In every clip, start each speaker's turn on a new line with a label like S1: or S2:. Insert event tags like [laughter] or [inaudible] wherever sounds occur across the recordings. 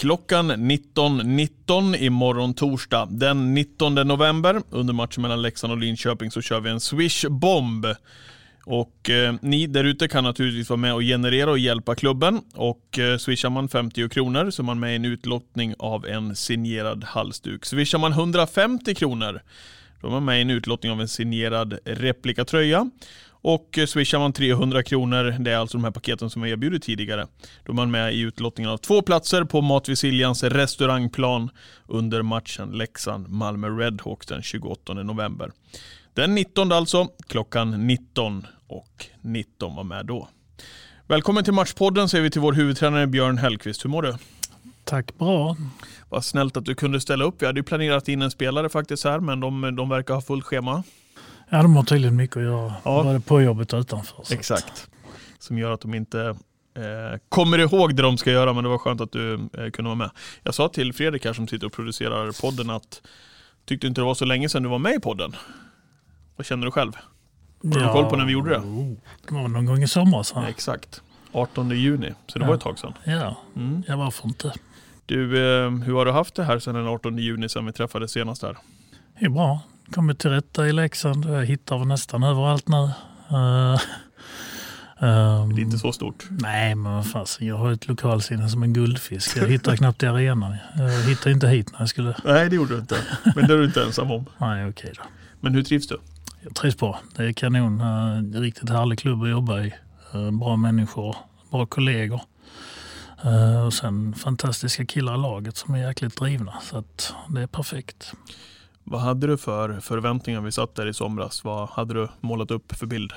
S1: Klockan 19.19 imorgon torsdag den 19 november under matchen mellan Leksand och Linköping så kör vi en Swish-bomb. Och eh, ni där ute kan naturligtvis vara med och generera och hjälpa klubben. Och eh, swishar man 50 kronor så är man med i en utlottning av en signerad halsduk. Swishar man 150 kronor då är man med i en utlottning av en signerad replikatröja. Och eh, swishar man 300 kronor, det är alltså de här paketen som jag erbjudit tidigare, då är man med i utlottningen av två platser på Mat vid Siljans restaurangplan under matchen Leksand-Malmö Redhawks den 28 november. Den 19 alltså, klockan 19 och 19 var med då. Välkommen till Matchpodden säger vi till vår huvudtränare Björn Hellkvist. Hur mår du?
S2: Tack, bra.
S1: Vad snällt att du kunde ställa upp. Vi hade ju planerat in en spelare faktiskt här, men de, de verkar ha fullt schema.
S2: Ja, de har tydligen mycket att göra,
S1: Ja.
S2: både på jobbet och utanför. att-
S1: Exakt. Som gör att de inte eh, kommer ihåg det de ska göra, men det var skönt att du eh, kunde vara med. Jag sa till Fredrik här som sitter och producerar podden att tyckte inte det var så länge sedan du var med i podden. Vad känner du själv? Har du koll på när vi gjorde det?
S2: oh, Det var någon gång i somras. Va?
S1: Exakt. 18 juni, så det
S2: Ja.
S1: var ett tag sedan.
S2: Ja,
S1: Mm.
S2: ja, varför inte?
S1: Du, eh, hur har du haft det här sedan den 18 juni sedan vi träffades senast här?
S2: Det är bra. Kommit till rätta i Leksand. Jag hittar nästan överallt nu. Uh, ehm,
S1: Det är inte så stort.
S2: Nej, men vad fasen. Jag har ett lokalsinne som en guldfisk. Jag hittar knappt i arenan. Jag hittar inte hit när jag skulle...
S1: Nej, det gjorde du inte. Men det är du inte ensam om. [laughs]
S2: Nej, okej då.
S1: Men hur trivs du?
S2: Jag trivs bra. Det är kanon. Uh, riktigt härlig klubb att jobba i. Eh, bra människor, bra kollegor. Och sen fantastiska killar i laget som är jäkligt drivna. Så att det är perfekt.
S1: Vad hade du för förväntningar vi satt där i somras? Vad hade du målat upp för bild?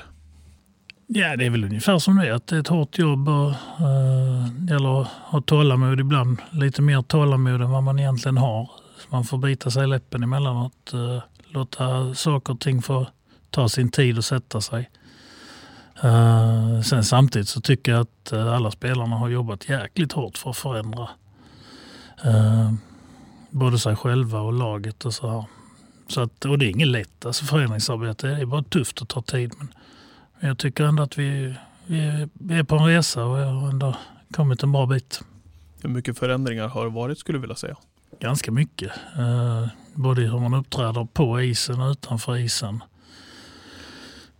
S2: Ja, det är väl ungefär som det är. Att det är ett hårt jobb och eh, det gäller att ha tålamod ibland. Lite mer tålamod än vad man egentligen har. Man får bita sig i läppen emellanåt. Eh, låta saker och ting få ta sin tid och sätta sig. Eh, sen samtidigt så tycker jag att eh, alla spelarna har jobbat jäkligt hårt för att förändra Eh, både sig själva och laget och så här. Så att, och det är inget lätt, alltså förändringsarbete. Det är bara tufft och tar tid. Men jag tycker ändå att vi, vi, är, vi är på en resa och jag har ändå kommit en bra bit.
S1: Hur mycket förändringar har det varit skulle du vilja säga?
S2: Ganska mycket. Eh, både hur man uppträder på isen och utanför isen.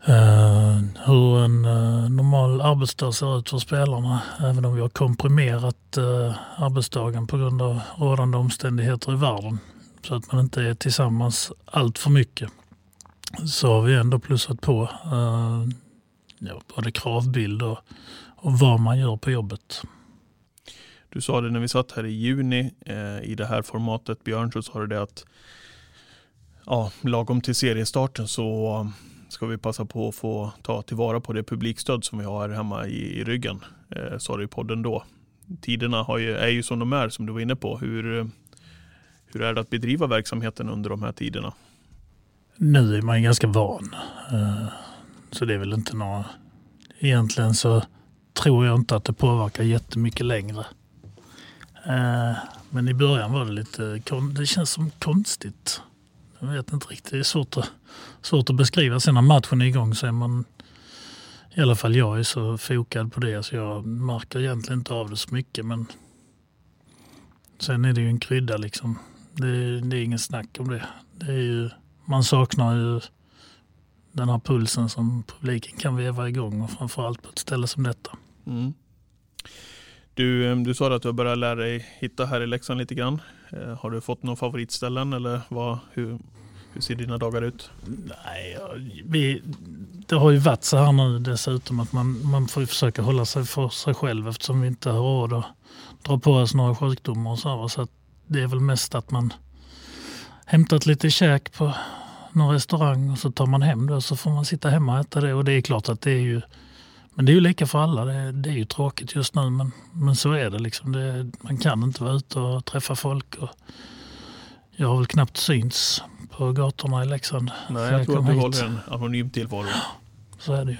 S2: Uh, hur en uh, normal arbetsdag ser ut för spelarna. Även om vi har komprimerat uh, arbetsdagen på grund av rådande omständigheter i världen. Så att man inte är tillsammans allt för mycket. Så har vi ändå plussat på ja, både kravbild och, och vad man gör på jobbet.
S1: Du sa det när vi satt här i juni eh, i det här formatet Björn så sa du det att ja, lagom till seriestarten så ska vi passa på att få ta tillvara på det publikstöd som vi har här hemma i, i ryggen. Eh, sa du i podden då. Tiderna har ju, är ju som de är som du var inne på. Hur, hur är det att bedriva verksamheten under de här tiderna?
S2: Nu är man ju ganska van. eh, Så det är väl inte några... Egentligen så tror jag inte att det påverkar jättemycket längre. Eh, Men i början var det lite... Det känns som konstigt. Jag vet inte riktigt. Det är svårt att, svårt att beskriva. Sen när matchen är igång så är man... I alla fall jag är så fokad på det så jag märker egentligen inte av det så mycket. Men sen är det ju en krydda liksom. Det, det är ingen snack om det. Det är ju man saknar ju den här pulsen som publiken kan veva igång och framförallt på ett ställe som detta.
S1: Mm. Du, ehm, du sa att du har börjat lära dig hitta här i Leksand lite grann. Eh, har du fått några favoritställen eller vad, hur, hur ser dina dagar ut?
S2: Nej, vi, det har ju varit så här nu dessutom att man, man får ju försöka hålla sig för sig själv eftersom vi inte har råd att dra på oss några sjukdomar och så. här. Så att det är väl mest att man hämtat lite käk på någon restaurang och så tar man hem det och så får man sitta hemma och äta det. Och det är klart att det är ju men det är ju lika för alla. Det, det är ju tråkigt just nu men, men så är det. Liksom. det. Man kan inte vara ute och träffa folk. Och jag har väl knappt syns på gatorna i Leksand.
S1: Nej,
S2: sen
S1: jag tror att du
S2: hit.
S1: håller en anonym tillvaro.
S2: Så är det ju.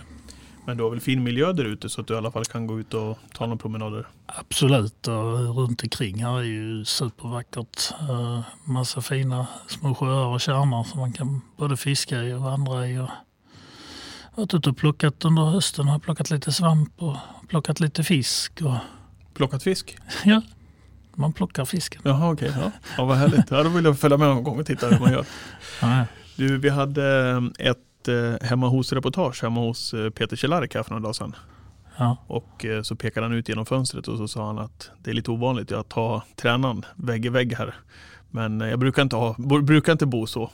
S1: Men du har väl fin miljö där ute så att du i alla fall kan gå ut och ta några promenader?
S2: Absolut, och runt omkring här är ju supervackert. Uh, massa fina små sjöar och tjärnar som man kan både fiska i och vandra i. Och varit ute och plockat under hösten, har plockat lite svamp och plockat lite fisk. Och,
S1: Plockat fisk?
S2: ja, man plockar fisken.
S1: Jaha okej, ja. ja vad härligt. Ja, då vill jag följa med någon gång och titta hur man gör.
S2: Ja,
S1: Du, vi hade eh, ett eh, hemma hos-reportage hemma hos eh, Peter Kjelarik här för några dagar sedan.
S2: ja,
S1: Och eh, så pekade han ut genom fönstret och så sa han att det är lite ovanligt att ha tränaren vägg i vägg här. Men jag brukar inte, ha, brukar inte bo så.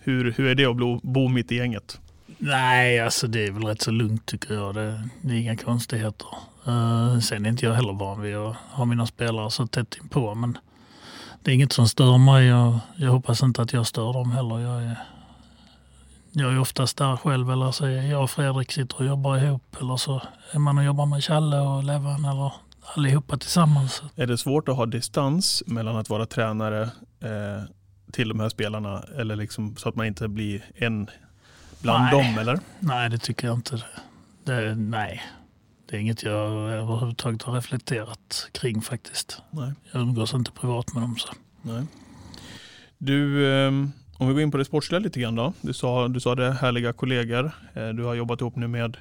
S1: Hur, hur är det att bo, bo mitt i gänget?
S2: Nej, alltså det är väl rätt så lugnt tycker jag. Det, det är inga konstigheter. Uh, sen är inte jag heller van vid att ha mina spelare så tätt inpå. Men det är inget som stör mig och jag hoppas inte att jag stör dem heller. Jag är, jag är oftast där själv eller så är jag och Fredrik sitter och jobbar ihop. Eller så är man och jobbar med Challe och Levan eller allihopa tillsammans.
S1: Är det svårt att ha distans mellan att vara tränare eh, till de här spelarna eller liksom så att man inte blir en bland
S2: Nej.
S1: dem eller?
S2: Nej, det tycker jag inte. Det, nej, det är inget jag överhuvudtaget har reflekterat kring faktiskt.
S1: Nej.
S2: Jag umgås inte privat med dem. Så.
S1: Nej. Du, eh, om vi går in på det sportsliga lite grann då. Du sa, du sa det, härliga kollegor. Eh, du har jobbat ihop nu med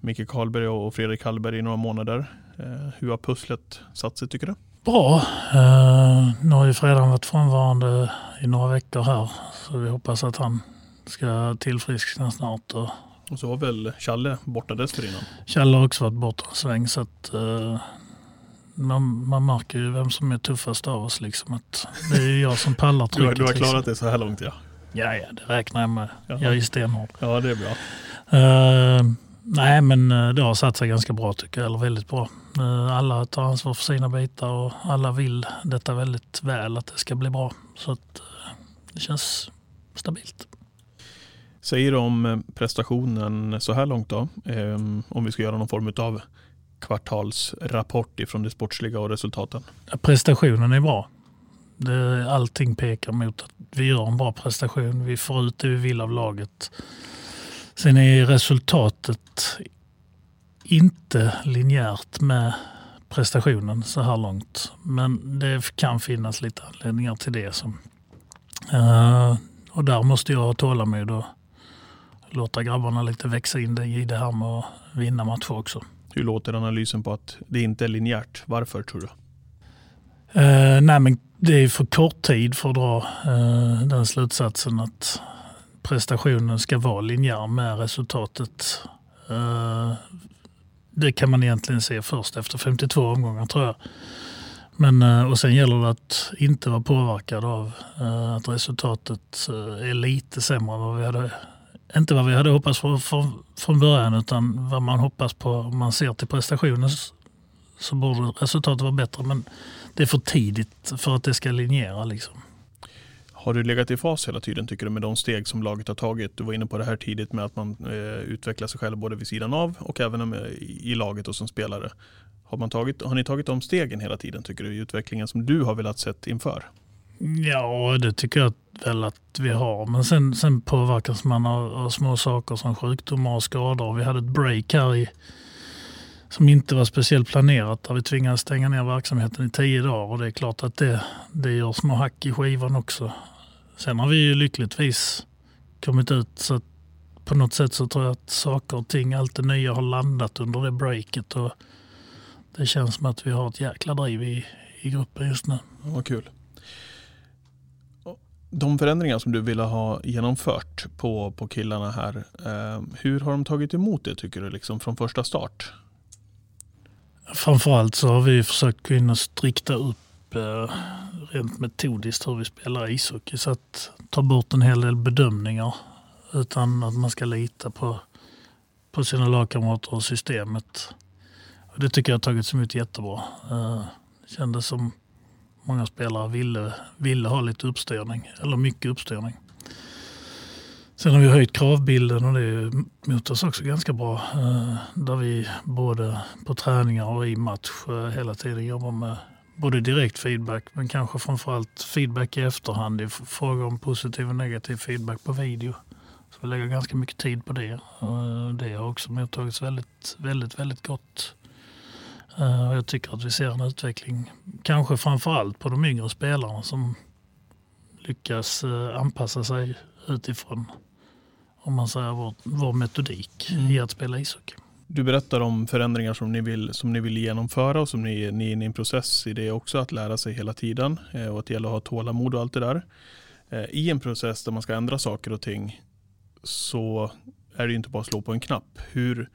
S1: Micke Karlberg och Fredrik Hallberg i några månader. Eh, hur har pusslet satt sig tycker du?
S2: Bra. Uh, nu har ju Fredan varit frånvarande i några veckor här. Så vi hoppas att han ska tillfriskna snart. Och
S1: Och så var väl Challe borta dessförinnan.
S2: Kjell har också varit borta en sväng. Så att, eh, man, man märker ju vem som är tuffast av oss. Liksom. Att det är ju jag som pallar
S1: Du, har-
S2: trycket.
S1: du har klarat
S2: liksom.
S1: det så här långt ja.
S2: Ja, ja, det räknar jag med.
S1: Jaha.
S2: Jag är stenhård.
S1: Ja det är bra.
S2: Eh, nej, men eh, det har satt sig ganska bra tycker jag. Eller väldigt bra. Eh, alla tar ansvar för sina bitar och alla vill detta väldigt väl, att det ska bli bra. Så att, eh, det känns stabilt.
S1: Säger du om eh, prestationen så här långt då? Ehm, om vi ska göra någon form av kvartalsrapport ifrån det sportsliga och resultaten.
S2: Ja, Prestationen är bra. Det, allting pekar mot att vi gör en bra prestation. Vi får ut det vi vill av laget. Sen är resultatet inte linjärt med prestationen så här långt. Men det kan finnas lite anledningar till det. Som, eh, och där måste jag ha tålamod och låta grabbarna lite växa in i det här med att vinna matcher också.
S1: Hur låter analysen på att det inte är linjärt? Varför tror du?
S2: Eh, nej, men det är för kort tid för att dra eh, den slutsatsen att prestationen ska vara linjär med resultatet. Eh, det kan man egentligen se först efter 52 omgångar tror jag. Men, eh, och sen gäller det att inte vara påverkad av eh, att resultatet eh, är lite sämre än vad vi hade inte vad vi hade hoppats för, för, från början utan vad man hoppas på om man ser till prestationen så borde resultatet vara bättre. Men det är för tidigt för att det ska linjera. Liksom.
S1: Har du legat i fas hela tiden tycker du med de steg som laget har tagit? Du var inne på det här tidigt med att man eh, utvecklar sig själv både vid sidan av och även med, i, i laget och som spelare. Har, man tagit, har ni tagit de stegen hela tiden tycker du i utvecklingen som du har velat sett inför?
S2: Ja, det tycker jag väl att vi har. Men sen, sen påverkas man av, av små saker som sjukdomar och skador. Vi hade ett break här i, som inte var speciellt planerat där vi tvingades stänga ner verksamheten i tio dagar. Och det är klart att det, det gör små hack i skivan också. Sen har vi ju lyckligtvis kommit ut så att på något sätt så tror jag att saker och ting, allt det nya har landat under det breaket. Och det känns som att vi har ett jäkla driv i, i gruppen just nu.
S1: Ja, vad kul. De förändringar som du ville ha genomfört på, på killarna här, eh, hur har de tagit emot det tycker du liksom från första start?
S2: Framförallt så har vi försökt gå in och strikta upp eh, rent metodiskt hur vi spelar ishockey. Så att ta bort en hel del bedömningar utan att man ska lita på, på sina lagkamrater och systemet. Och det tycker jag har tagits emot jättebra. Eh, det kändes som många spelare ville, ville ha lite uppstyrning, eller mycket uppstyrning. Sen har vi höjt kravbilden och det mottas också ganska bra. Eh, där vi både på träningar och i match eh, hela tiden jobbar med både direkt feedback men kanske framförallt feedback i efterhand i fråga om positiv och negativ feedback på video. Så vi lägger ganska mycket tid på det. Eh, det har också mottagits väldigt, väldigt, väldigt gott. Eh, jag tycker att vi ser en utveckling, kanske framförallt på de yngre spelarna som lyckas anpassa sig utifrån om man säger vår, vår metodik mm. i att spela ishockey.
S1: Du berättar om förändringar som ni vill, som ni vill genomföra och som ni, ni är inne i en process i det också, att lära sig hela tiden eh, och att det gäller att ha tålamod och allt det där. Eh, I en process där man ska ändra saker och ting så är det inte bara att slå på en knapp. Hur,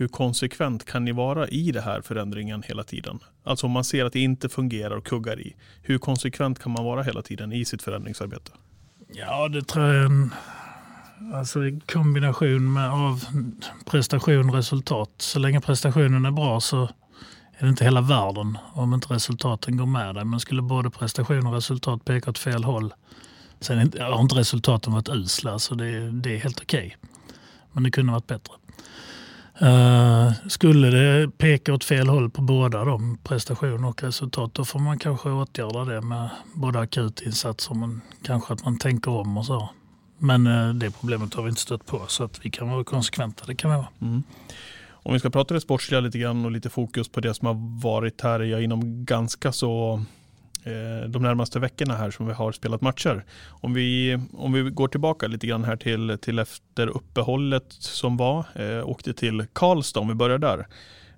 S1: hur konsekvent kan ni vara i den här förändringen hela tiden? Alltså om man ser att det inte fungerar och kuggar i. Hur konsekvent kan man vara hela tiden i sitt förändringsarbete?
S2: Ja, det tror jag är en Alltså kombination med av prestation och resultat. Så länge prestationen är bra så är det inte hela världen om inte resultaten går med dig. Men skulle både prestation och resultat peka åt fel håll. Sen har inte resultaten varit usla så det, det är helt okej. Okay. Men det kunde varit bättre. Uh, skulle det peka åt fel håll på båda de prestation och resultat då får man kanske åtgärda det med både akutinsatser men kanske att man tänker om och så. Men uh, det problemet har vi inte stött på så att vi kan vara konsekventa, det kan vi vara. Mm.
S1: Om vi ska prata det sportsliga lite grann och lite fokus på det som har varit här jag inom ganska så Eh, de närmaste veckorna här som vi har spelat matcher. Om vi, om vi går tillbaka lite grann här till, till efter uppehållet som var, eh, åkte till Karlstad om vi börjar där.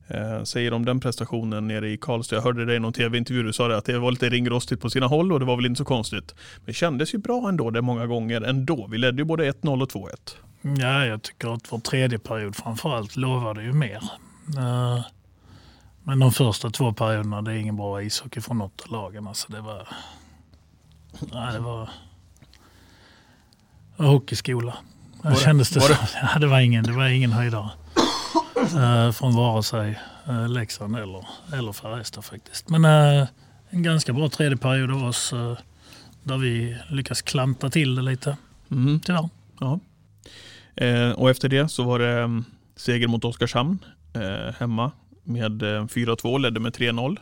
S1: Eh, säger om den prestationen nere i Karlstad. Jag hörde dig i någon tv-intervju, du sa det, att det var lite ringrostigt på sina håll och det var väl inte så konstigt. Men det kändes ju bra ändå det många gånger ändå. Vi ledde ju både 1-0 och 2-1.
S2: Ja, jag tycker att vår tredje period framförallt lovade ju mer. Uh men de första två perioderna, det är ingen bra ishockey från något av lagen. Alltså det var... Nej, det var... var hockeyskola. Var det, kändes det, var det? Ja, det var ingen, det var ingen höjdare. uh, från vare sig uh, Leksand eller, eller Färjestad faktiskt. Men uh, en ganska bra tredje period av oss uh, där vi lyckas klanta till det lite. Mm. Tyvärr.
S1: Ja. Och efter det så var det um, seger mot Oskarshamn hemma med eh, 4-2, ledde med 3-0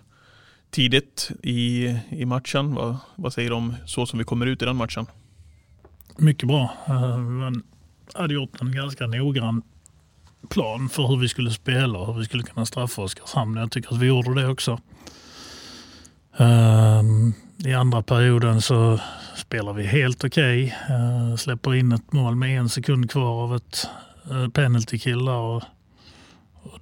S1: tidigt i, i matchen. Vad, vad säger du om så som vi kommer ut i den matchen?
S2: Mycket bra. Eh, man hade gjort en ganska noggrann plan för hur vi skulle spela och hur vi skulle kunna straffa Oskarshamn. Jag tycker att vi gjorde det också. Eh, I andra perioden så spelar vi helt okej. Okay. Släpper in ett mål med en sekund kvar av ett penalty kill och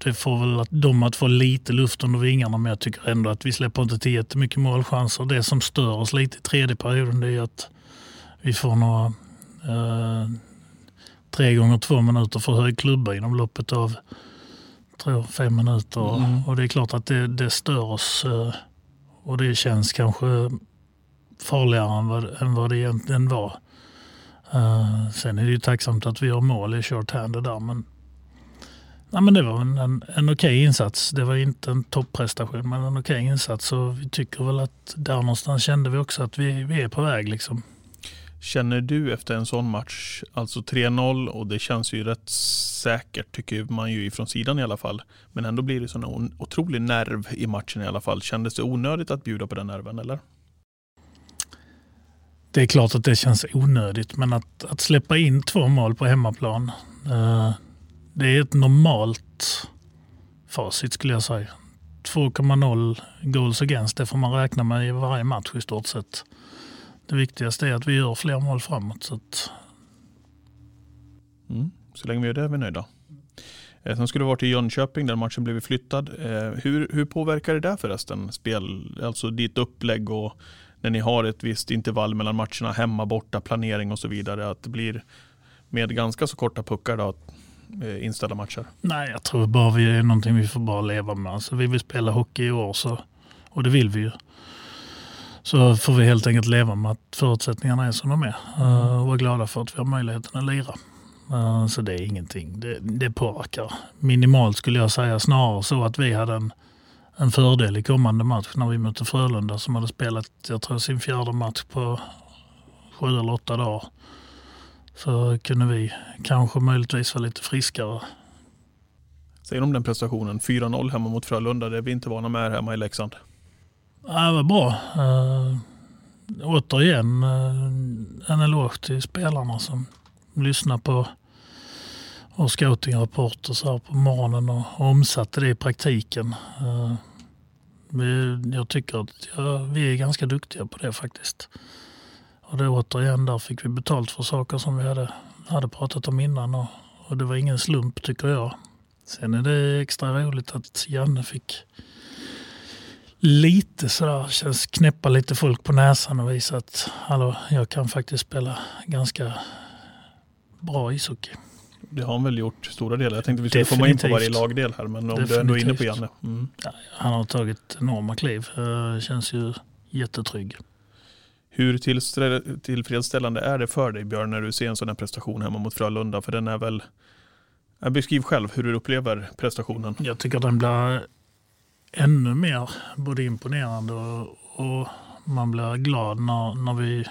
S2: det får väl att de att få lite luft under vingarna men jag tycker ändå att vi släpper inte till jättemycket målchanser. Det som stör oss lite i tredje perioden det är att vi får några eh, tre gånger två minuter för hög klubba inom loppet av tror, fem minuter. Mm. Och det är klart att det, det stör oss eh, och det känns kanske farligare än vad, än vad det egentligen var. Uh, sen är det ju tacksamt att vi har mål i short-handed där men Ja, men det var en, en, en okej okay insats. Det var inte en topprestation men en okej okay insats. Och vi tycker väl att där någonstans kände vi också att vi, vi är på väg. Liksom.
S1: Känner du efter en sån match, alltså 3-0 och det känns ju rätt säkert tycker man ju ifrån sidan i alla fall. Men ändå blir det sån otrolig nerv i matchen i alla fall. Kändes det onödigt att bjuda på den nerven eller?
S2: Det är klart att det känns onödigt men att, att släppa in två mål på hemmaplan eh, det är ett normalt facit skulle jag säga. 2,0 goals against, det får man räkna med i varje match i stort sett. Det viktigaste är att vi gör fler mål framåt. Så, att...
S1: mm. så länge vi gör det är vi nöjda. Eh, sen skulle du varit i Jönköping där matchen blev flyttad. Eh, hur, hur påverkar det där förresten spel, alltså ditt upplägg och när ni har ett visst intervall mellan matcherna, hemma, borta, planering och så vidare, att det blir med ganska så korta puckar då, inställda matcher?
S2: Nej, jag tror bara vi är någonting vi får bara leva med. Alltså, vi vill spela hockey i år så, och det vill vi ju. Så får vi helt enkelt leva med att förutsättningarna är som de är uh, och vara glada för att vi har möjligheten att lira. Uh, så det är ingenting. Det, det påverkar minimalt skulle jag säga. Snarare så att vi hade en, en fördel i kommande match när vi mötte Frölunda som hade spelat jag tror, sin fjärde match på sju eller åtta dagar. Så kunde vi kanske möjligtvis vara lite friskare.
S1: Säger om den prestationen? 4-0 hemma mot Frölunda, det är vi inte vana med här hemma i Leksand.
S2: Ja, det var bra. Uh, återigen uh, en eloge till spelarna som lyssnar på och scoutingrapporter så här på morgonen och, omsatte det i praktiken. Uh, jag tycker att ja, vi är ganska duktiga på det faktiskt. Och det återigen, där fick vi betalt för saker som vi hade, hade pratat om innan och, och det var ingen slump tycker jag. Sen är det extra roligt att Janne fick lite sådär, känns knäppa lite folk på näsan och visa att hallå, jag kan faktiskt spela ganska bra ishockey.
S1: Det har han väl gjort stora delar. Jag tänkte vi skulle Definitivt. komma in på varje lagdel här, men om Definitivt. du ändå är inne på Janne. Mm.
S2: Ja, han har tagit enorma kliv. Uh, känns ju jättetrygg.
S1: Hur tillfredsställande är det för dig Björn när du ser en sån här prestation hemma mot Frölunda? För den är väl... Beskriv själv hur du upplever prestationen.
S2: Jag tycker den blir ännu mer både imponerande och, och man blir glad när, när vi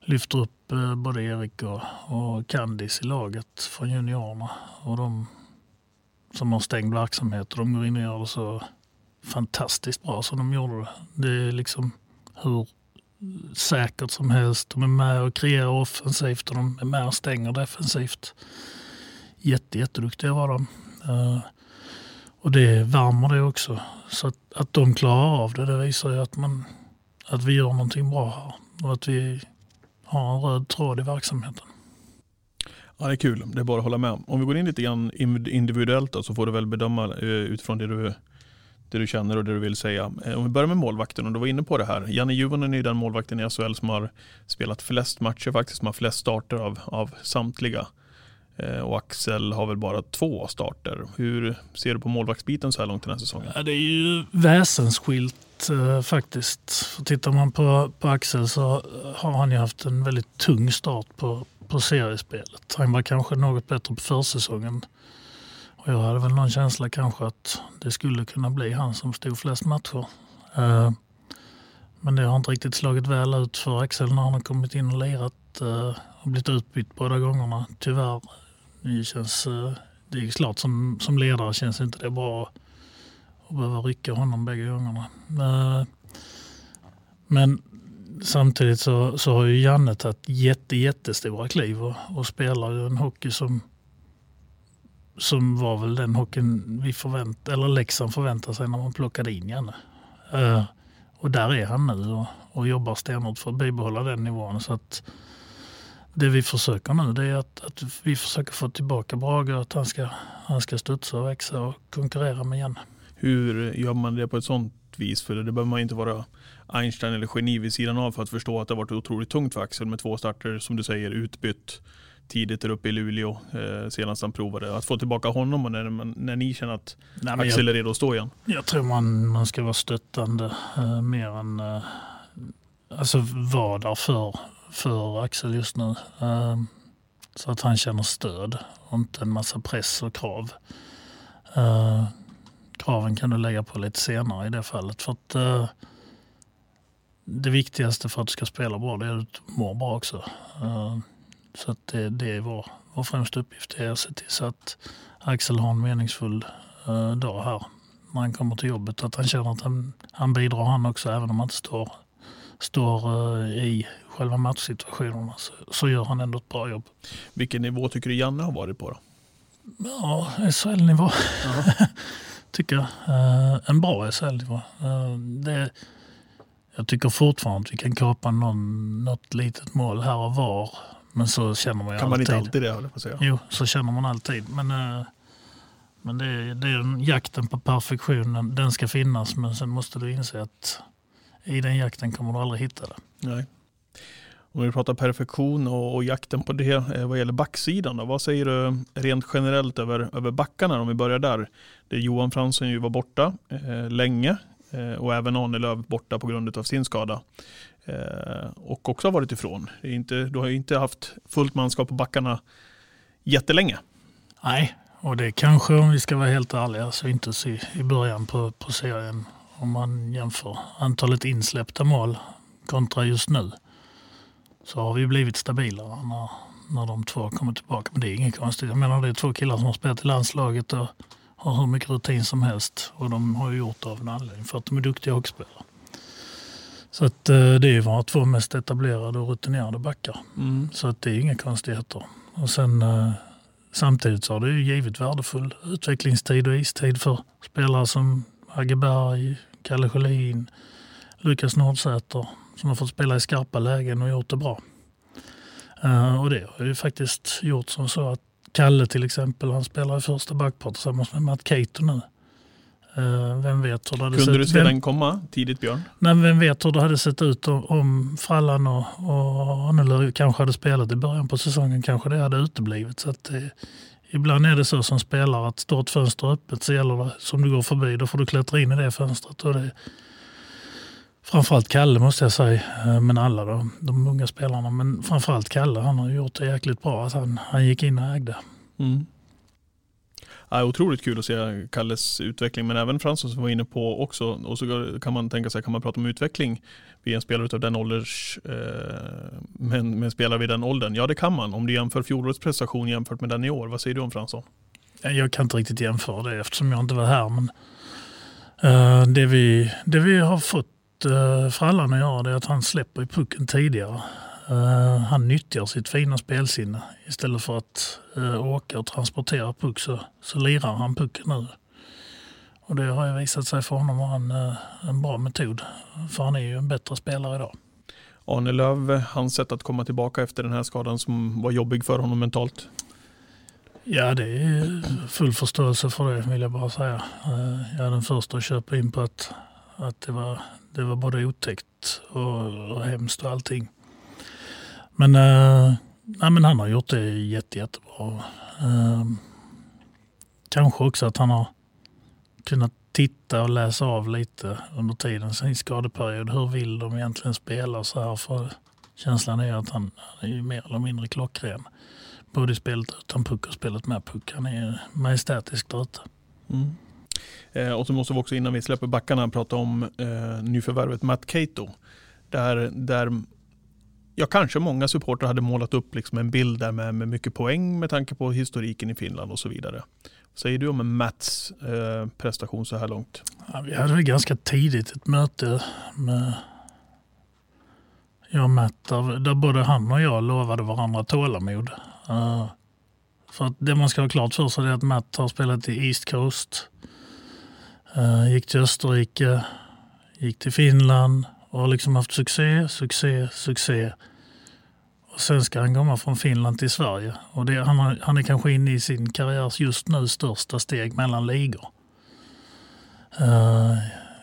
S2: lyfter upp eh, både Erik och, och Candice i laget från juniorerna. Och de som har stängd verksamhet och de går in och gör det så fantastiskt bra som de gjorde det. Det är liksom hur säkert som helst. De är med och kreerar offensivt och de är med och stänger defensivt. Jätte, jätteduktiga var de. Eh, och det värmer det också. Så att, att de klarar av det, det visar ju att, man, att vi gör någonting bra här. Och att vi har en röd tråd i verksamheten.
S1: Ja, det är kul. Det är bara att hålla med. Om vi går in lite grann individuellt då, så får du väl bedöma eh, utifrån det du, det du känner och det du vill säga. Eh, om vi börjar med målvakten och du var inne på det här. Janne Juvonen är den målvakten i SHL som har spelat flest matcher faktiskt, som har flest starter av, av samtliga. Eh, och Axel har väl bara två starter. Hur ser du på målvaktsbiten så här långt den här säsongen?
S2: Ja, det är ju väsensskilt eh, faktiskt. För tittar man på, på Axel så har han ju haft en väldigt tung start på, på seriespelet. Han var kanske något bättre på försäsongen. Och jag hade väl någon känsla kanske att det skulle kunna bli han som stod flest matcher. Eh, men det har inte riktigt slagit väl ut för Axel när han har kommit in och lirat eh, och blivit utbytt båda gångerna. Tyvärr det känns, eh, det är klart som, som ledare känns inte det bra att behöva rycka honom bägge gångerna. Eh, men samtidigt så, så har ju Janne tagit jätte, jättestora kliv och, och spelar ju en hockey som, som var väl den hockeyn vi förvänt, eller Leksand förväntade sig när man plockade in Janne. Uh, och där är han nu och, och jobbar stenhårt för att bibehålla den nivån. Så att det vi försöker nu det är att, att vi försöker få tillbaka Brage och att han ska, han ska studsa och växa och konkurrera med Janne.
S1: Hur gör man det på ett sånt vis? För det behöver man inte vara Einstein eller geni vid sidan av för att förstå att det har varit otroligt tungt för Axel med två starter, som du säger, utbytt tidigt där uppe i Luleå eh, senast han provade. Att få tillbaka honom och när, när ni känner att Nej, Axel jag, är redo att stå igen?
S2: Jag tror man, man ska vara stöttande eh, mer än eh, alltså vara där för, för Axel just nu. Ehm, så att han känner stöd och inte en massa press och krav. Ehm, kraven kan du lägga på lite senare i det fallet. För att eh, det viktigaste för att du ska spela bra det är att du mår bra också. Så att det, det är vår, främsta uppgift är att se till så att Axel har en meningsfull uh, dag här när han kommer till jobbet. Att han känner att han, han bidrar han också även om han inte står står eh, i själva matchsituationerna så, så gör han ändå ett bra jobb.
S1: Vilken nivå tycker du Janne har varit på då?
S2: Ja, SHL-nivå. [laughs] tycker jag. Uh, en bra SHL-nivå. Uh, jag tycker fortfarande att vi kan kapa någon, något litet mål här och var. Men så känner man ju
S1: kan
S2: alltid.
S1: Kan man inte alltid det, håller på säga.
S2: Jo, så känner man alltid. Men, uh, men det, är, det är jakten på perfektionen. Den ska finnas, men sen måste du inse att i den jakten kommer du aldrig hitta det.
S1: Nej. Om vi pratar perfektion och, och jakten på det eh, vad gäller backsidan, då, vad säger du rent generellt över, över backarna om vi börjar där? Det Johan Fransson ju var borta eh, länge eh, Eh, och även Arnelöv borta på grund av sin skada. Eh, och också varit ifrån. Det är inte, du har ju inte haft fullt manskap på backarna jättelänge.
S2: Nej, och det kanske om vi ska vara helt ärliga så inte se i början på, på serien om man jämför antalet insläppta mål kontra just nu. så har vi blivit stabilare när, när de två kommer tillbaka. Men det är inget konstigt. Jag menar det är två killar som har spelat i landslaget och har hur mycket rutin som helst. Och de har ju gjort det av en anledning för att de är duktiga hockeyspelare. Så att, eh, det är ju våra två mest etablerade och rutinerade backar.
S1: Mm.
S2: Så att det är inga konstigheter. Och sen, eh, samtidigt så har det ju givit värdefull utvecklingstid och istid för spelare som Agge Berg, Kalle Sjölin, Lukas Nordsäter som har fått spela i skarpa lägen och gjort det bra. Eh, och det har ju faktiskt gjort som så att Kalle till exempel, han spelar i första backpar tillsammans med Matt Cato nu. Eh, vem vet hur det hade
S1: Kunde
S2: sett
S1: du se
S2: vem,
S1: den komma tidigt Björn?
S2: Nej, vem vet hur det hade sett ut om, om Frallan och, och Annelöv kanske hade spelat i början på säsongen. Kanske det hade uteblivit. Så att, eh, ibland är det så som spelare att står ett fönster öppet så gäller det som du går förbi. Då får du klättra in i det fönstret. Och det, framförallt Kalle måste jag säga, eh, men alla då, de unga spelarna. Men framförallt Kalle, han har gjort det jäkligt bra. Att han, han gick in och ägde.
S1: Mm. Ja, otroligt kul att se Kalles utveckling, men även Fransson som var inne på också. Och så kan man tänka sig, kan man prata om utveckling vid en spelare av den ålders, eh, med, med en spelare vid den åldern? Ja, det kan man. Om du jämför fjolårets prestation jämfört med den i år. Vad säger du om Fransson?
S2: Jag kan inte riktigt jämföra det eftersom jag inte var här. Men uh, det, vi, det vi har fått uh, Frallan att göra det är att han släpper pucken tidigare. Uh, han nyttjar sitt fina spelsinne. Istället för att uh, åka och transportera puck så, så lirar han pucken nu. Och det har ju visat sig för honom vara en, en bra metod. För han är ju en bättre spelare idag.
S1: Arne Löv, hans sätt att komma tillbaka efter den här skadan som var jobbig för honom mentalt?
S2: Ja, det är full förståelse för det vill jag bara säga. Jag är den första att köpa in på att, att det, var, det var både otäckt och, och hemskt och allting. Men, eh, nej, men han har gjort det jätte, jättebra. Eh, kanske också att han har kunnat titta och läsa av lite under tiden sin skadeperiod. Hur vill de egentligen spela så här? För känslan är att han, han är mer eller mindre klockren. Både i spelet utan puck och spelet med puck. Han är majestätisk där ute.
S1: Mm. Eh, och så måste vi också innan vi släpper backarna prata om eh, nyförvärvet Matt Cato. Där, där ja, kanske många supportrar hade målat upp liksom en bild där med, med mycket poäng med tanke på historiken i Finland och så vidare. Vad säger du om Mats eh, prestation så här långt?
S2: Ja, vi hade ganska tidigt ett möte med jag och Matt där, där både han och jag lovade varandra tålamod. Uh, för att det man ska ha klart för sig är att Matt har spelat i East Coast, uh, Eh, gick till Österrike, gick till Finland och har liksom haft succé, succé, succé. Och sen ska han komma från Finland till Sverige. Och det, han, har, han är kanske inne i sin karriärs just nu största steg mellan ligor. Uh,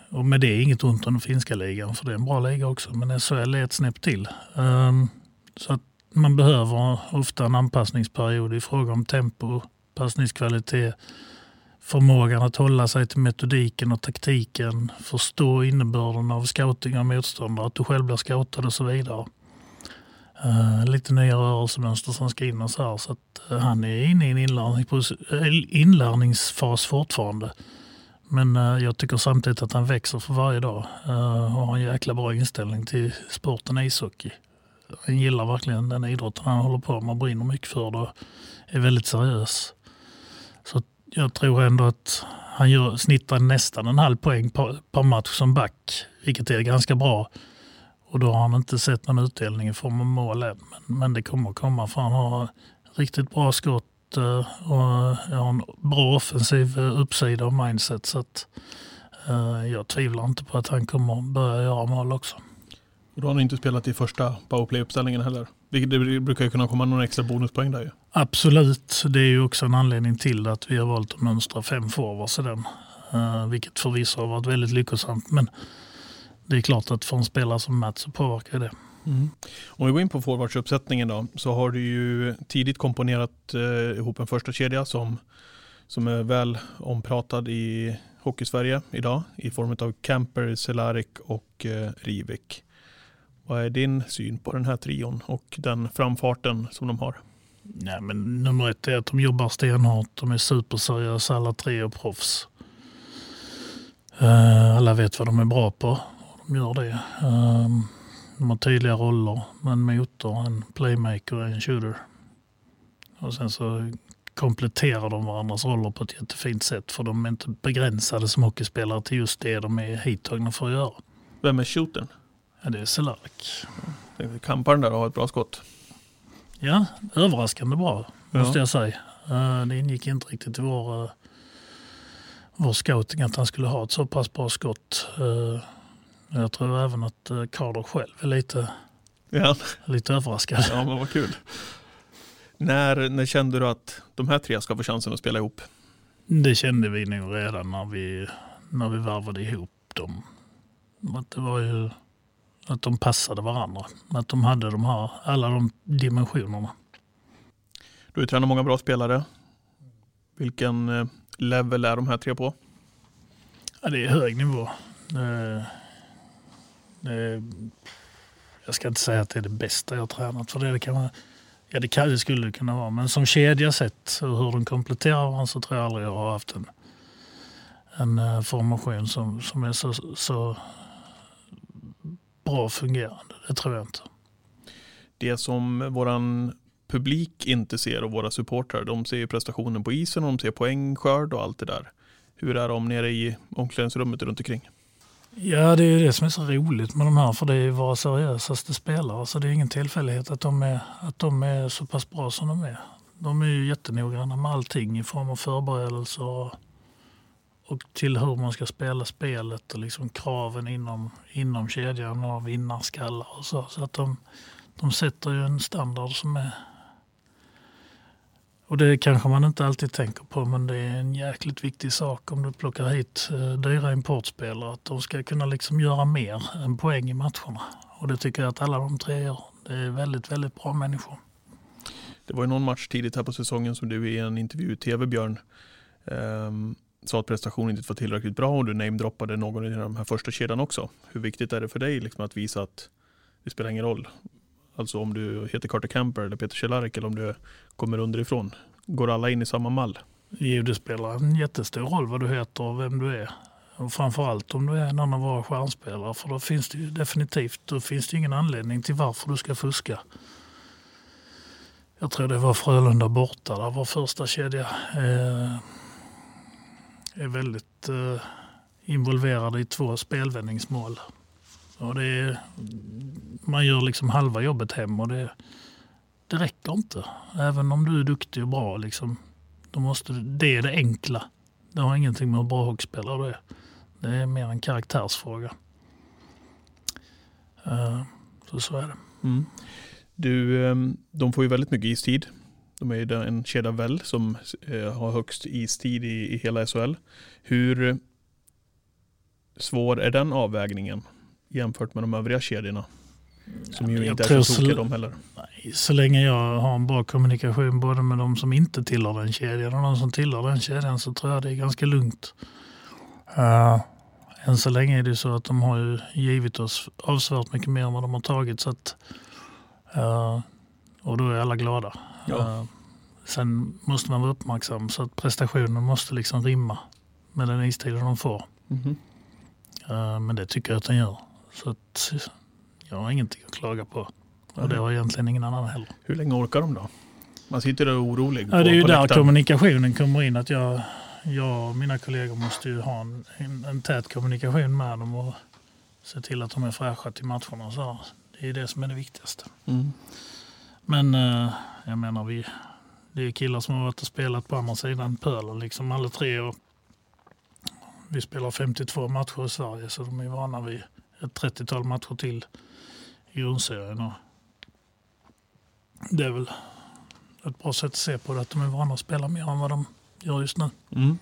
S2: och med det är inget ont om den finska ligan, för det är en bra liga också. Men SHL är ett snäpp till. Um, så att man behöver ofta en anpassningsperiod i fråga om tempo, passningskvalitet, förmågan att hålla sig till metodiken och taktiken, förstå innebörden av scouting av motståndare, att du själv blir scoutad och så vidare. Uh, lite nya rörelsemönster som ska in och så här. Så att, uh, han är inne i en inlärningsfas, eh, inlärningsfas fortfarande. Men uh, jag tycker samtidigt att han växer för varje dag och har en jäkla bra inställning till sporten ishockey. Han gillar verkligen den idrotten han håller på med och brinner mycket för det och är väldigt seriös. Så jag tror ändå att han gör, snittar nästan en halv poäng per, per match som back, vilket är ganska bra. Och då har han inte sett någon utdelning i form av mål än. Men, men det kommer att komma för han har riktigt bra skott eh, och eh, har en bra offensiv eh, uppsida och mindset. Så att, jag tvivlar inte på att han kommer börja göra mål också.
S1: Och då har han inte spelat i första powerplay-uppställningen heller. Det brukar ju kunna komma någon extra bonuspoäng där ju.
S2: Absolut, det är ju också en anledning till att vi har valt att mönstra fem forwards i den. Eh, vilket förvisso har varit väldigt lyckosamt. Men det är klart att för en spelare som Mats så påverkar det.
S1: Mm. Om vi går in på forwardsuppsättningen då, så har du ju tidigt komponerat eh, ihop en första kedja som, som är väl ompratad i Hockeysverige idag i form av Camper, Cehlárik och eh, Rivik. Vad är din syn på den här trion och den framfarten som de har?
S2: Nej, men nummer ett är att de jobbar stenhårt. De är superseriösa alla tre och proffs. Uh, alla vet vad de är bra på. De gör det. Uh, De har tydliga roller, en motor, en playmaker och en shooter. Och sen så kompletterar de varandras roller på ett jättefint sätt för de är inte begränsade som hockeyspelare till just det de är hittagna för att göra.
S1: Vem är shootern?
S2: Ja, det är Cehlarik.
S1: Kamparen där har ett bra skott.
S2: Ja, överraskande bra måste
S1: Ja.
S2: jag säga. Eh, Det ingick inte riktigt i vår, eh, vår scouting att han skulle ha ett så pass bra skott. Eh, Jag tror även att Carter själv är lite,
S1: Ja,
S2: lite överraskad.
S1: ja men vad kul. När, när kände du att de här tre ska få chansen att spela ihop?
S2: Det kände vi nog redan när vi, när vi varvade ihop dem. Det var ju att de passade varandra. Att de hade de här, alla de dimensionerna.
S1: Du har tränat många bra spelare. Vilken eh, level är de här tre på?
S2: Ja, det är hög nivå. Det, det, jag ska inte säga att det är det bästa jag har tränat. För det, kan man, ja, det, kan, det skulle det kunna vara. Men som kedja sett och hur de kompletterar varandra så tror jag aldrig jag har haft en, en eh, formation som, som är så, så bra fungerande. Det tror jag inte.
S1: Det som våran publik inte ser och våra supportrar, de ser ju prestationen på isen och de ser poängskörd och allt det där. Hur är de nere i omklädningsrummet runt omkring?
S2: Ja, det är ju det som är så roligt med de här, för det är våra seriösaste spelare. Så det är ingen tillfällighet att de är, att de är så pass bra som de är. De är ju jättenoggranna med allting i form av förberedelser och, och till hur man ska spela spelet och liksom kraven inom, inom kedjan och vinnarskallar och så. Så att de, de sätter ju en standard som är... Och det kanske man inte alltid tänker på men det är en jäkligt viktig sak om du plockar hit eh, dyra importspelare att de ska kunna liksom göra mer än poäng i matcherna. Och det tycker jag att alla de tre gör. Det är väldigt, väldigt bra människor.
S1: Det var ju någon match tidigt här på säsongen som du i en intervju i tv Björn um sa att prestationen inte var tillräckligt bra och du namedroppade någon i den här första kedjan också. Hur viktigt är det för dig liksom, att visa att det spelar ingen roll? Alltså om du heter Carter Camper eller Peter Cehlarik eller om du kommer underifrån. Går alla in i samma mall?
S2: Jo, det spelar en jättestor roll vad du heter och vem du är. Och framförallt om du är en av våra stjärnspelare. För då finns det ju definitivt då finns det ingen anledning till varför du ska fuska. Jag tror det var Frölunda borta där var första kedja eh, är väldigt eh, involverade i två spelvändningsmål. Och det är, man gör liksom halva jobbet hem och det, det räcker inte. Även om du är duktig och bra. Liksom, då måste, det är det enkla. Det har ingenting med hur bra hockeyspelare du är. Det är mer en karaktärsfråga. Eh, så så är det.
S1: Mm. Du, ehm, de får ju väldigt mycket istid. De är ju en kedja väl som eh, har högst istid i, i hela SHL. Hur svår är den avvägningen jämfört med de övriga kedjorna? Som ju inte är så tokiga de heller.
S2: Nej, Så länge jag har en bra kommunikation både med de som inte tillhör den kedjan och de som tillhör den kedjan så tror jag det är ganska lugnt. Uh, än så länge är det så att de har ju givit oss avsevärt mycket mer än vad de har tagit. Så att, eh, och då är alla glada.
S1: Ja.
S2: Eh, sen måste man vara uppmärksam så att prestationen måste liksom rimma med den istiden de får. Eh, men det tycker jag att den gör. Så att, jag har ingenting att klaga på. Och det har egentligen ingen annan heller.
S1: Hur länge orkar de då? Man sitter där orolig
S2: Ja, det är ju där
S1: läktaren.
S2: kommunikationen kommer in. Att jag, jag och mina kollegor måste ju ha en, en, en tät kommunikation med dem och se till att de är fräscha till matcherna. Så det är det som är det viktigaste.
S1: Mm.
S2: Men eh, jag menar, vi, det är killar som har varit och spelat på andra sidan pölen, liksom alla tre. Och vi spelar 52 matcher i Sverige, så de är vana vid ett 30-tal matcher till i grundserien. Och det är väl ett bra sätt att se på det, att de är vana att spela mer än vad de gör just nu.
S1: Mm.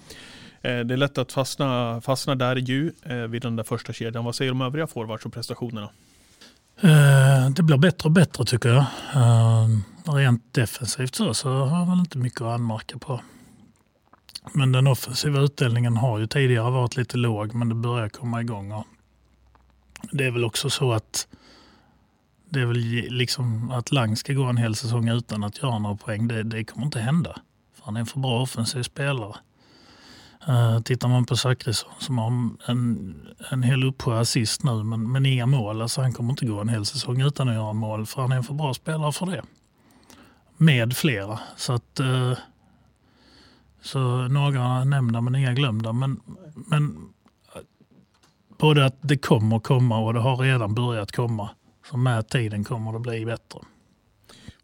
S1: Eh, det är lätt att fastna, fastna där ju eh, vid den där första kedjan. Vad säger de övriga forwards och prestationerna?
S2: Eh, det blir bättre och bättre tycker jag. Eh, rent defensivt så, så har jag väl inte mycket att anmärka på. Men den offensiva utdelningen har ju tidigare varit lite låg men det börjar komma igång. Och det är väl också så att det är väl liksom att Lang ska gå en hel säsong utan att göra några poäng. Det, det kommer inte hända. För han är en för bra offensiv spelare. Uh, tittar man på Zachrisson som har en, en hel uppsjö assist nu men, men inga mål. Alltså han kommer inte gå en hel säsong utan att göra mål för han är en för bra spelare för det. Med flera. Så att uh, så några nämnda men inga glömda. Men, men både att det kommer komma och det har redan börjat komma. Så med tiden kommer det bli bättre.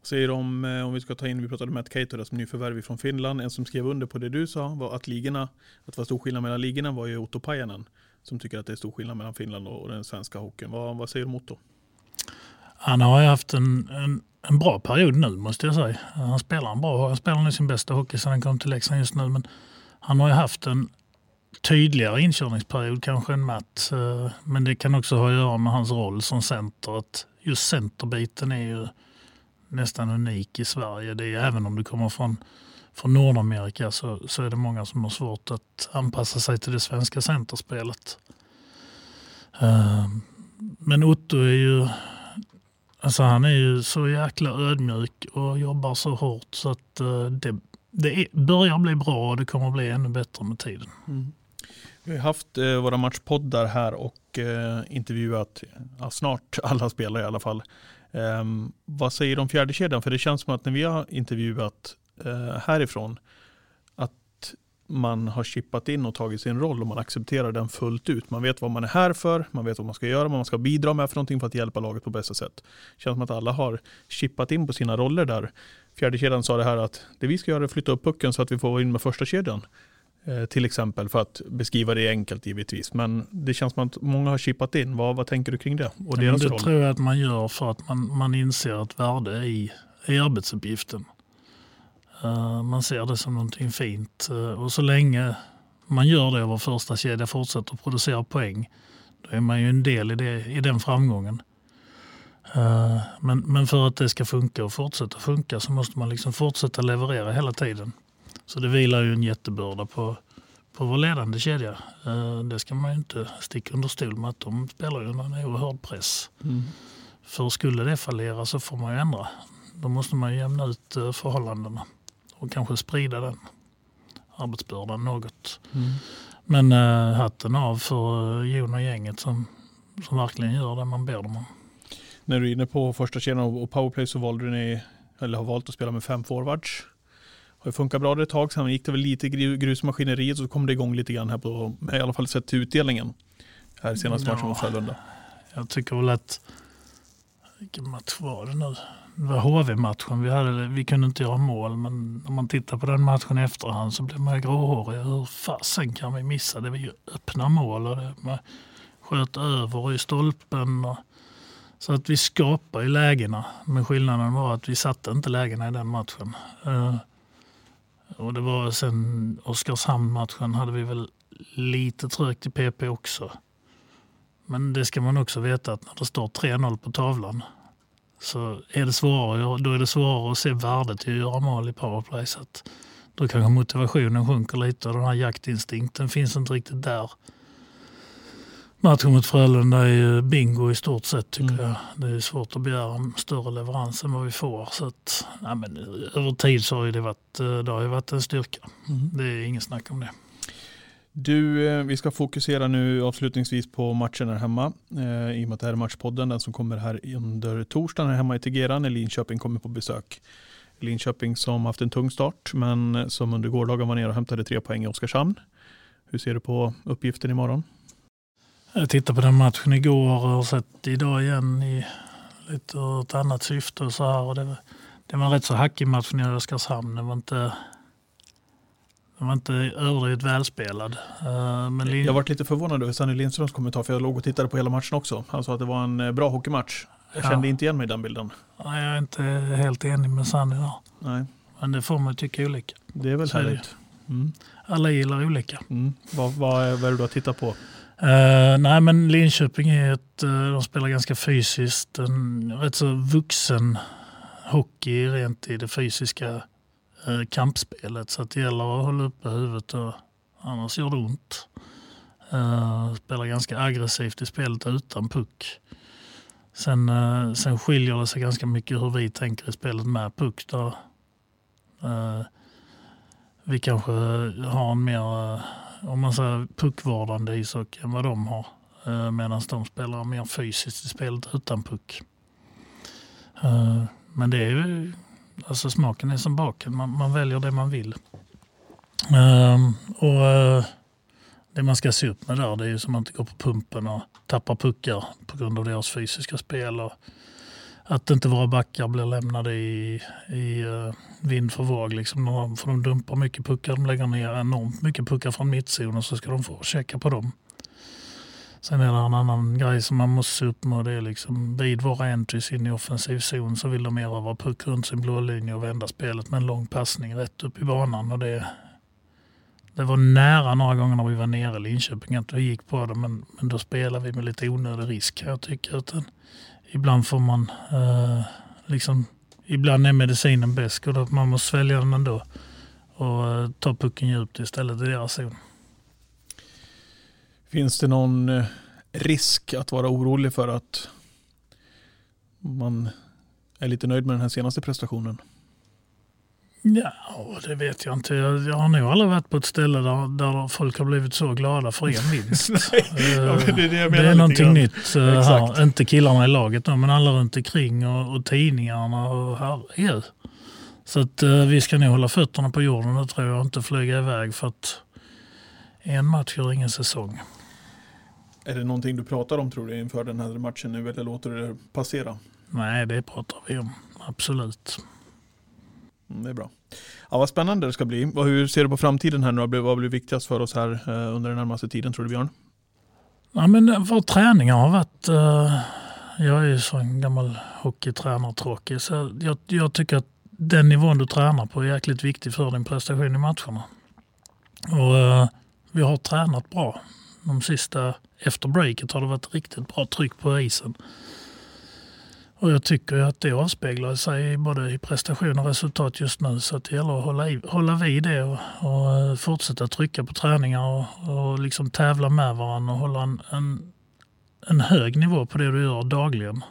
S1: Säger om, eh, om vi ska ta in, vi pratade med Matt Cato som nyförvärv från Finland. En som skrev under på det du sa var att ligorna, att det var stor skillnad mellan ligorna var ju Otto Pajanen. Som tycker att det är stor skillnad mellan Finland och den svenska hockeyn. Vad, vad säger du om Otto?
S2: Han har ju haft en, en, en, bra period nu måste jag säga. Han spelar en bra, han spelar nu sin bästa hockey sedan han kom till Leksand just nu. Men han har ju haft en tydligare inkörningsperiod kanske än Matt. Eh, men det kan också ha att göra med hans roll som center. Att just centerbiten är ju nästan unik i Sverige. Det är, även om du kommer från, från Nordamerika så, så är det många som har svårt att anpassa sig till det svenska centerspelet. Uh, men Otto är ju alltså han är ju så jäkla ödmjuk och jobbar så hårt så att uh, det, det är, börjar bli bra och det kommer bli ännu bättre med tiden. Mm.
S1: Vi har haft eh, våra matchpoddar här och eh, intervjuat ja, snart alla spelare i alla fall. Um, vad säger du om fjärde kedjan? För det känns som att när vi har intervjuat uh, härifrån att man har chippat in och tagit sin roll och man accepterar den fullt ut. Man vet vad man är här för, man vet vad man ska göra, vad man ska bidra med för någonting för att hjälpa laget på bästa sätt. Det känns som att alla har chippat in på sina roller där. Fjärde kedjan sa det här att det vi ska göra är att flytta upp pucken så att vi får in med första kedjan. Eh, till exempel för att beskriva det enkelt givetvis. Men det känns som att många har chippat in. Vad, vad tänker du kring det? Och
S2: deras det roll? tror jag att man gör för att man, man inser ett värde i, i arbetsuppgiften. Uh, man ser det som någonting fint. Uh, och så länge man gör det och vår första kedja fortsätter att producera poäng, då är man ju en del i, det, i den framgången. Uh, men, men för att det ska funka och fortsätta funka så måste man liksom fortsätta leverera hela tiden. Så det vilar ju en jättebörda på, på vår ledande kedja. Eh, det ska man ju inte sticka under stol med att de spelar ju under en oerhörd press. Mm. För skulle det fallera så får man ju ändra. Då måste man jämna ut eh, förhållandena och kanske sprida den arbetsbördan något. Mm. Men äh, hatten av för Jon och gänget som, som verkligen gör det man ber dem om.
S1: När du är inne på första kedjan och powerplay så valde ni, eller har valt att spela med fem forwards. Det funkar bra ett tag, sen gick det väl lite grusmaskineriet så kom det igång lite grann här på, i alla fall sett till utdelningen. Här senaste matchen mot Frölunda.
S2: Jag tycker väl att, vilken match var det nu? Det var HV-matchen. Vi, hade, vi kunde inte göra mål, men om man tittar på den matchen i efterhand så blir man gråhårig. Hur fasen kan vi missa? Det var ju öppna mål och det, man sköt över i stolpen. Och, så att vi skapar ju lägena, men skillnaden var att vi satte inte lägena i den matchen. Och det var sen Oskarshamn-matchen hade vi väl lite trögt i PP också. Men det ska man också veta att när det står 3-0 på tavlan så är det svårare, då är det svårare att se värdet i att göra mål i powerplay. Så att då kanske motivationen sjunker lite och den här jaktinstinkten finns inte riktigt där matchen mot Frölunda är ju bingo i stort sett tycker mm. jag. Det är svårt att begära en större leverans än vad vi får. Så att, ja, men, över tid så har det varit, eh, det har varit en styrka. Mm. Det är inget snack om det.
S1: Du, eh, vi ska fokusera nu avslutningsvis på matchen här hemma. Eh, I och med att det här är Matchpodden, den som kommer här under torsdagen här hemma i Tegera när Linköping kommer på besök. Linköping som haft en tung start, men som under gårdagen var nere och hämtade tre poäng i Oskarshamn. Hur ser du på uppgiften imorgon?
S2: Jag tittade på den matchen igår och har sett idag igen i lite ett annat syfte och så här. Och det, var, det var en rätt så hackig match nere i Oskarshamn. Den var inte, den var inte överdrivet välspelad.
S1: Uh, men Lin... Jag varit lite förvånad över Sanny Lindströms kommentar för jag låg och tittade på hela matchen också. Han sa att det var en eh, bra hockeymatch. Jag ja. kände inte igen mig i den bilden.
S2: Nej, jag är inte helt enig med Sanny där. Nej. Men det får man tycka olika.
S1: Det är väl så härligt.
S2: Mm. Alla gillar olika.
S1: Mm. Vad, vad, är, vad är det du har tittat på?
S2: Uh, nej men Linköping är ett, uh, de spelar ganska fysiskt, en rätt så vuxen hockey rent i det fysiska uh, kampspelet. Så det gäller att hålla uppe huvudet och annars gör det ont. Uh, spelar ganska aggressivt i spelet utan puck. Sen, sen skiljer det sig ganska mycket hur vi tänker i spelet med puck. Där, vi kanske har en mer om man säger puckvårdande ishockey än vad de har. Eh, Medan de spelar mer fysiskt i spelet utan puck. Eh, men det är ju, alltså smaken är som baken, man, man väljer det man vill. Ehm, och eh, det man ska se upp med där det är ju som att inte går på pumpen och tappar puckar på grund av deras fysiska spel. Och att inte våra backar blir lämnade i, i uh, vind för våg. Liksom, de- för de dumpar mycket puckar, de lägger ner enormt mycket puckar från mittzon och så ska de få checka på dem. Sen är det en annan grej som man måste se upp med det är liksom vid våra entries in i offensiv zon så vill de erövra puck runt sin blå linje och vända spelet med en lång passning rätt upp i banan. Och det, det var nära några gånger när vi var nere i Linköping att vi gick på det men, men då spelade vi med lite onödig risk kan jag tycka. Utan ibland får man eh, liksom, ibland är medicinen bäst och då man måste svälja den ändå och eh, ta pucken djupt istället i deras zon.
S1: Finns det någon eh, risk att vara orolig för att man är lite nöjd med den här senaste prestationen?
S2: Ja, det vet jag inte. Jag, jag har nog aldrig varit på ett ställe där, där folk har blivit så glada för en vinst. Eh,
S1: ja, det är det jag menar
S2: det är någonting
S1: grann.
S2: nytt eh,
S1: Exakt.
S2: här. Inte killarna i laget då, men alla runt omkring och, och tidningarna och herregud. Så att eh, vi ska nog hålla fötterna på jorden och tror jag inte flyga iväg för att en match gör ingen säsong.
S1: Är det någonting du pratar om tror du inför den här matchen nu eller låter du det passera?
S2: Nej, det pratar vi om. Absolut.
S1: Mm, det är bra. Ja, vad spännande det ska bli. Och hur ser du på framtiden här nu? Vad blir, vad blir viktigast för oss här eh, under den närmaste tiden tror du Björn?
S2: Ja, men eh, vår träning har varit... Uh, jag är ju så en gammal hockeytränartråkig så jag, jag tycker att den nivån du tränar på är jäkligt viktig för din prestation i matcherna. Och uh, vi har tränat bra. De sista, efter breaket har det varit riktigt bra tryck på isen. Och jag tycker ju att det avspeglar sig både i prestation och resultat just nu. Så att det gäller att hålla, i, hålla vid det och, och eh, fortsätta trycka på träningar och, och liksom tävla med varandra och hålla en, en, en hög nivå på det du gör dagligen.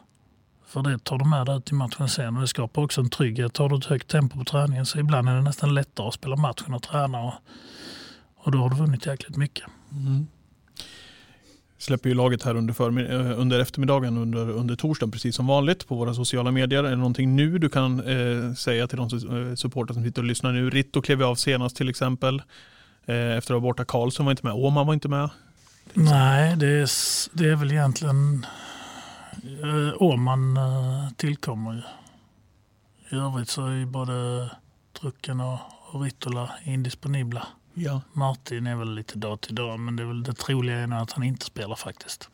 S2: För det tar du med dig ut i matchen sen och det skapar också en trygghet. Har du ett högt tempo på träningen så ibland är det nästan lättare att spela matchen och träna och, och då har du vunnit jäkligt mycket. Mm.
S1: Släpper ju laget här under, eh, under eftermiddagen under, under torsdagen precis som vanligt på våra sociala medier. Är det någonting nu du kan eh, säga till de eh, supportrar som sitter och lyssnar nu? Ritto klev ju av senast till exempel. Eh, efter att ha varit borta Karlsson var inte med. Åman var inte med.
S2: Nej, det är, det är väl egentligen eh, Åman eh, tillkommer ju. I övrigt så är ju både Trucken och, och Rittola indisponibla.
S1: Ja.
S2: Martin är väl lite dag till dag men det är väl det troliga är nog att han inte spelar faktiskt.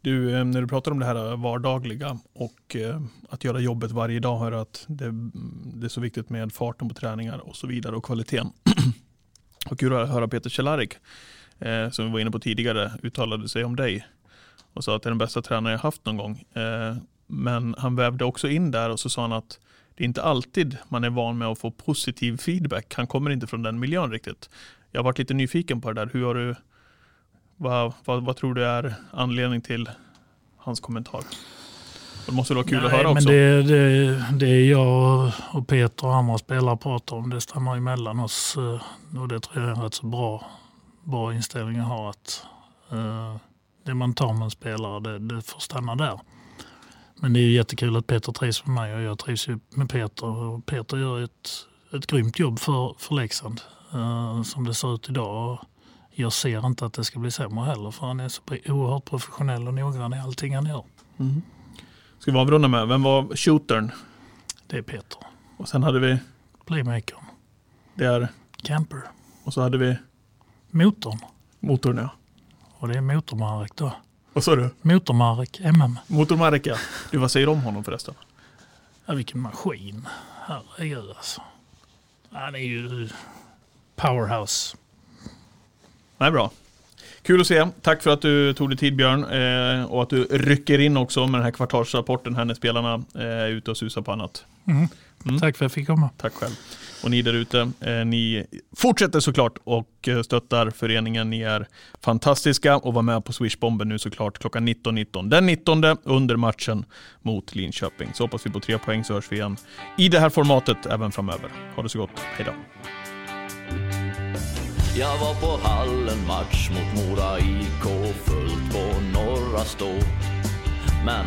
S1: Du, eh, när du pratar om det här vardagliga och eh, att göra jobbet varje dag, hör att det, det är så viktigt med farten på träningar och så vidare och kvaliteten. [clears throat] och kul att höra Peter Cehlarik, eh, som vi var inne på tidigare, uttalade sig om dig och sa att det är den bästa tränare jag haft någon gång. Men han vävde också in där och så sa han att det är inte alltid man är van med att få positiv feedback. Han kommer inte från den miljön riktigt. Jag har varit lite nyfiken på det där. Hur har du vad, vad, vad tror du är anledning till hans kommentar? Det måste vara kul att höra
S2: men
S1: också.
S2: det, det, det jag och Peter och andra spelare pratar om det stannar emellan oss eh, och det tror jag är en rätt så bra, bra inställning att ha. Att, eh, det man tar med en spelare det, det får stanna där. Men det är ju jättekul att Peter trivs med mig och jag trivs ju med Peter. Och Peter gör ett, ett grymt jobb för, för Leksand eh, som det ser ut idag. Och jag ser inte att det ska bli sämre heller för han är så oerhört professionell och noggrann i allting han gör.
S1: Mm. Ska vi avrunda med, vem var shootern?
S2: Det är Peter.
S1: Och sen hade vi,
S2: Playmaker.
S1: det är,
S2: Camper.
S1: och så hade vi
S2: Motorn.
S1: motorn ja.
S2: Och det är Motormarek då.
S1: Vad sa du?
S2: Motormarek MM.
S1: Motormark ja. Du, vad säger du om honom förresten?
S2: Ja, vilken maskin. Herregud alltså. Han är ju powerhouse.
S1: Nej, bra. Kul att se. Tack för att du tog dig tid Björn. Eh, och att du rycker in också med den här kvartalsrapporten här när spelarna eh, är ute och susar på annat. Mm.
S2: Tack för att jag fick komma.
S1: Tack själv. Och ni där ute, eh, ni fortsätter såklart och eh, stöttar föreningen. Ni är fantastiska och var med på Swishbomben nu såklart klockan 19.19. Den 19 under matchen mot Linköping. Så hoppas vi på tre poäng så hörs vi igen i det här formatet även framöver. Ha det så gott. Hej då.
S3: Jag var på hallen match mot Mora IK fullt på norra stå. Men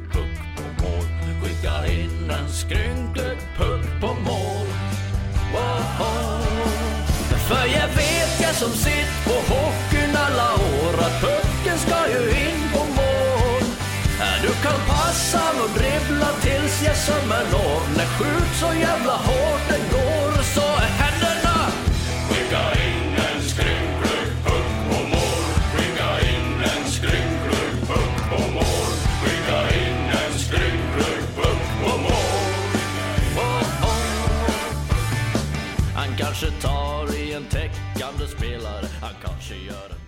S3: In en skrynklig puck på mål. Wow. För jag vet jag som sitt på hockeyn alla år att pucken ska ju in på mål. Du kan passa och dribbla tills jag sömmer når. När skjut så jävla hårt Yeah.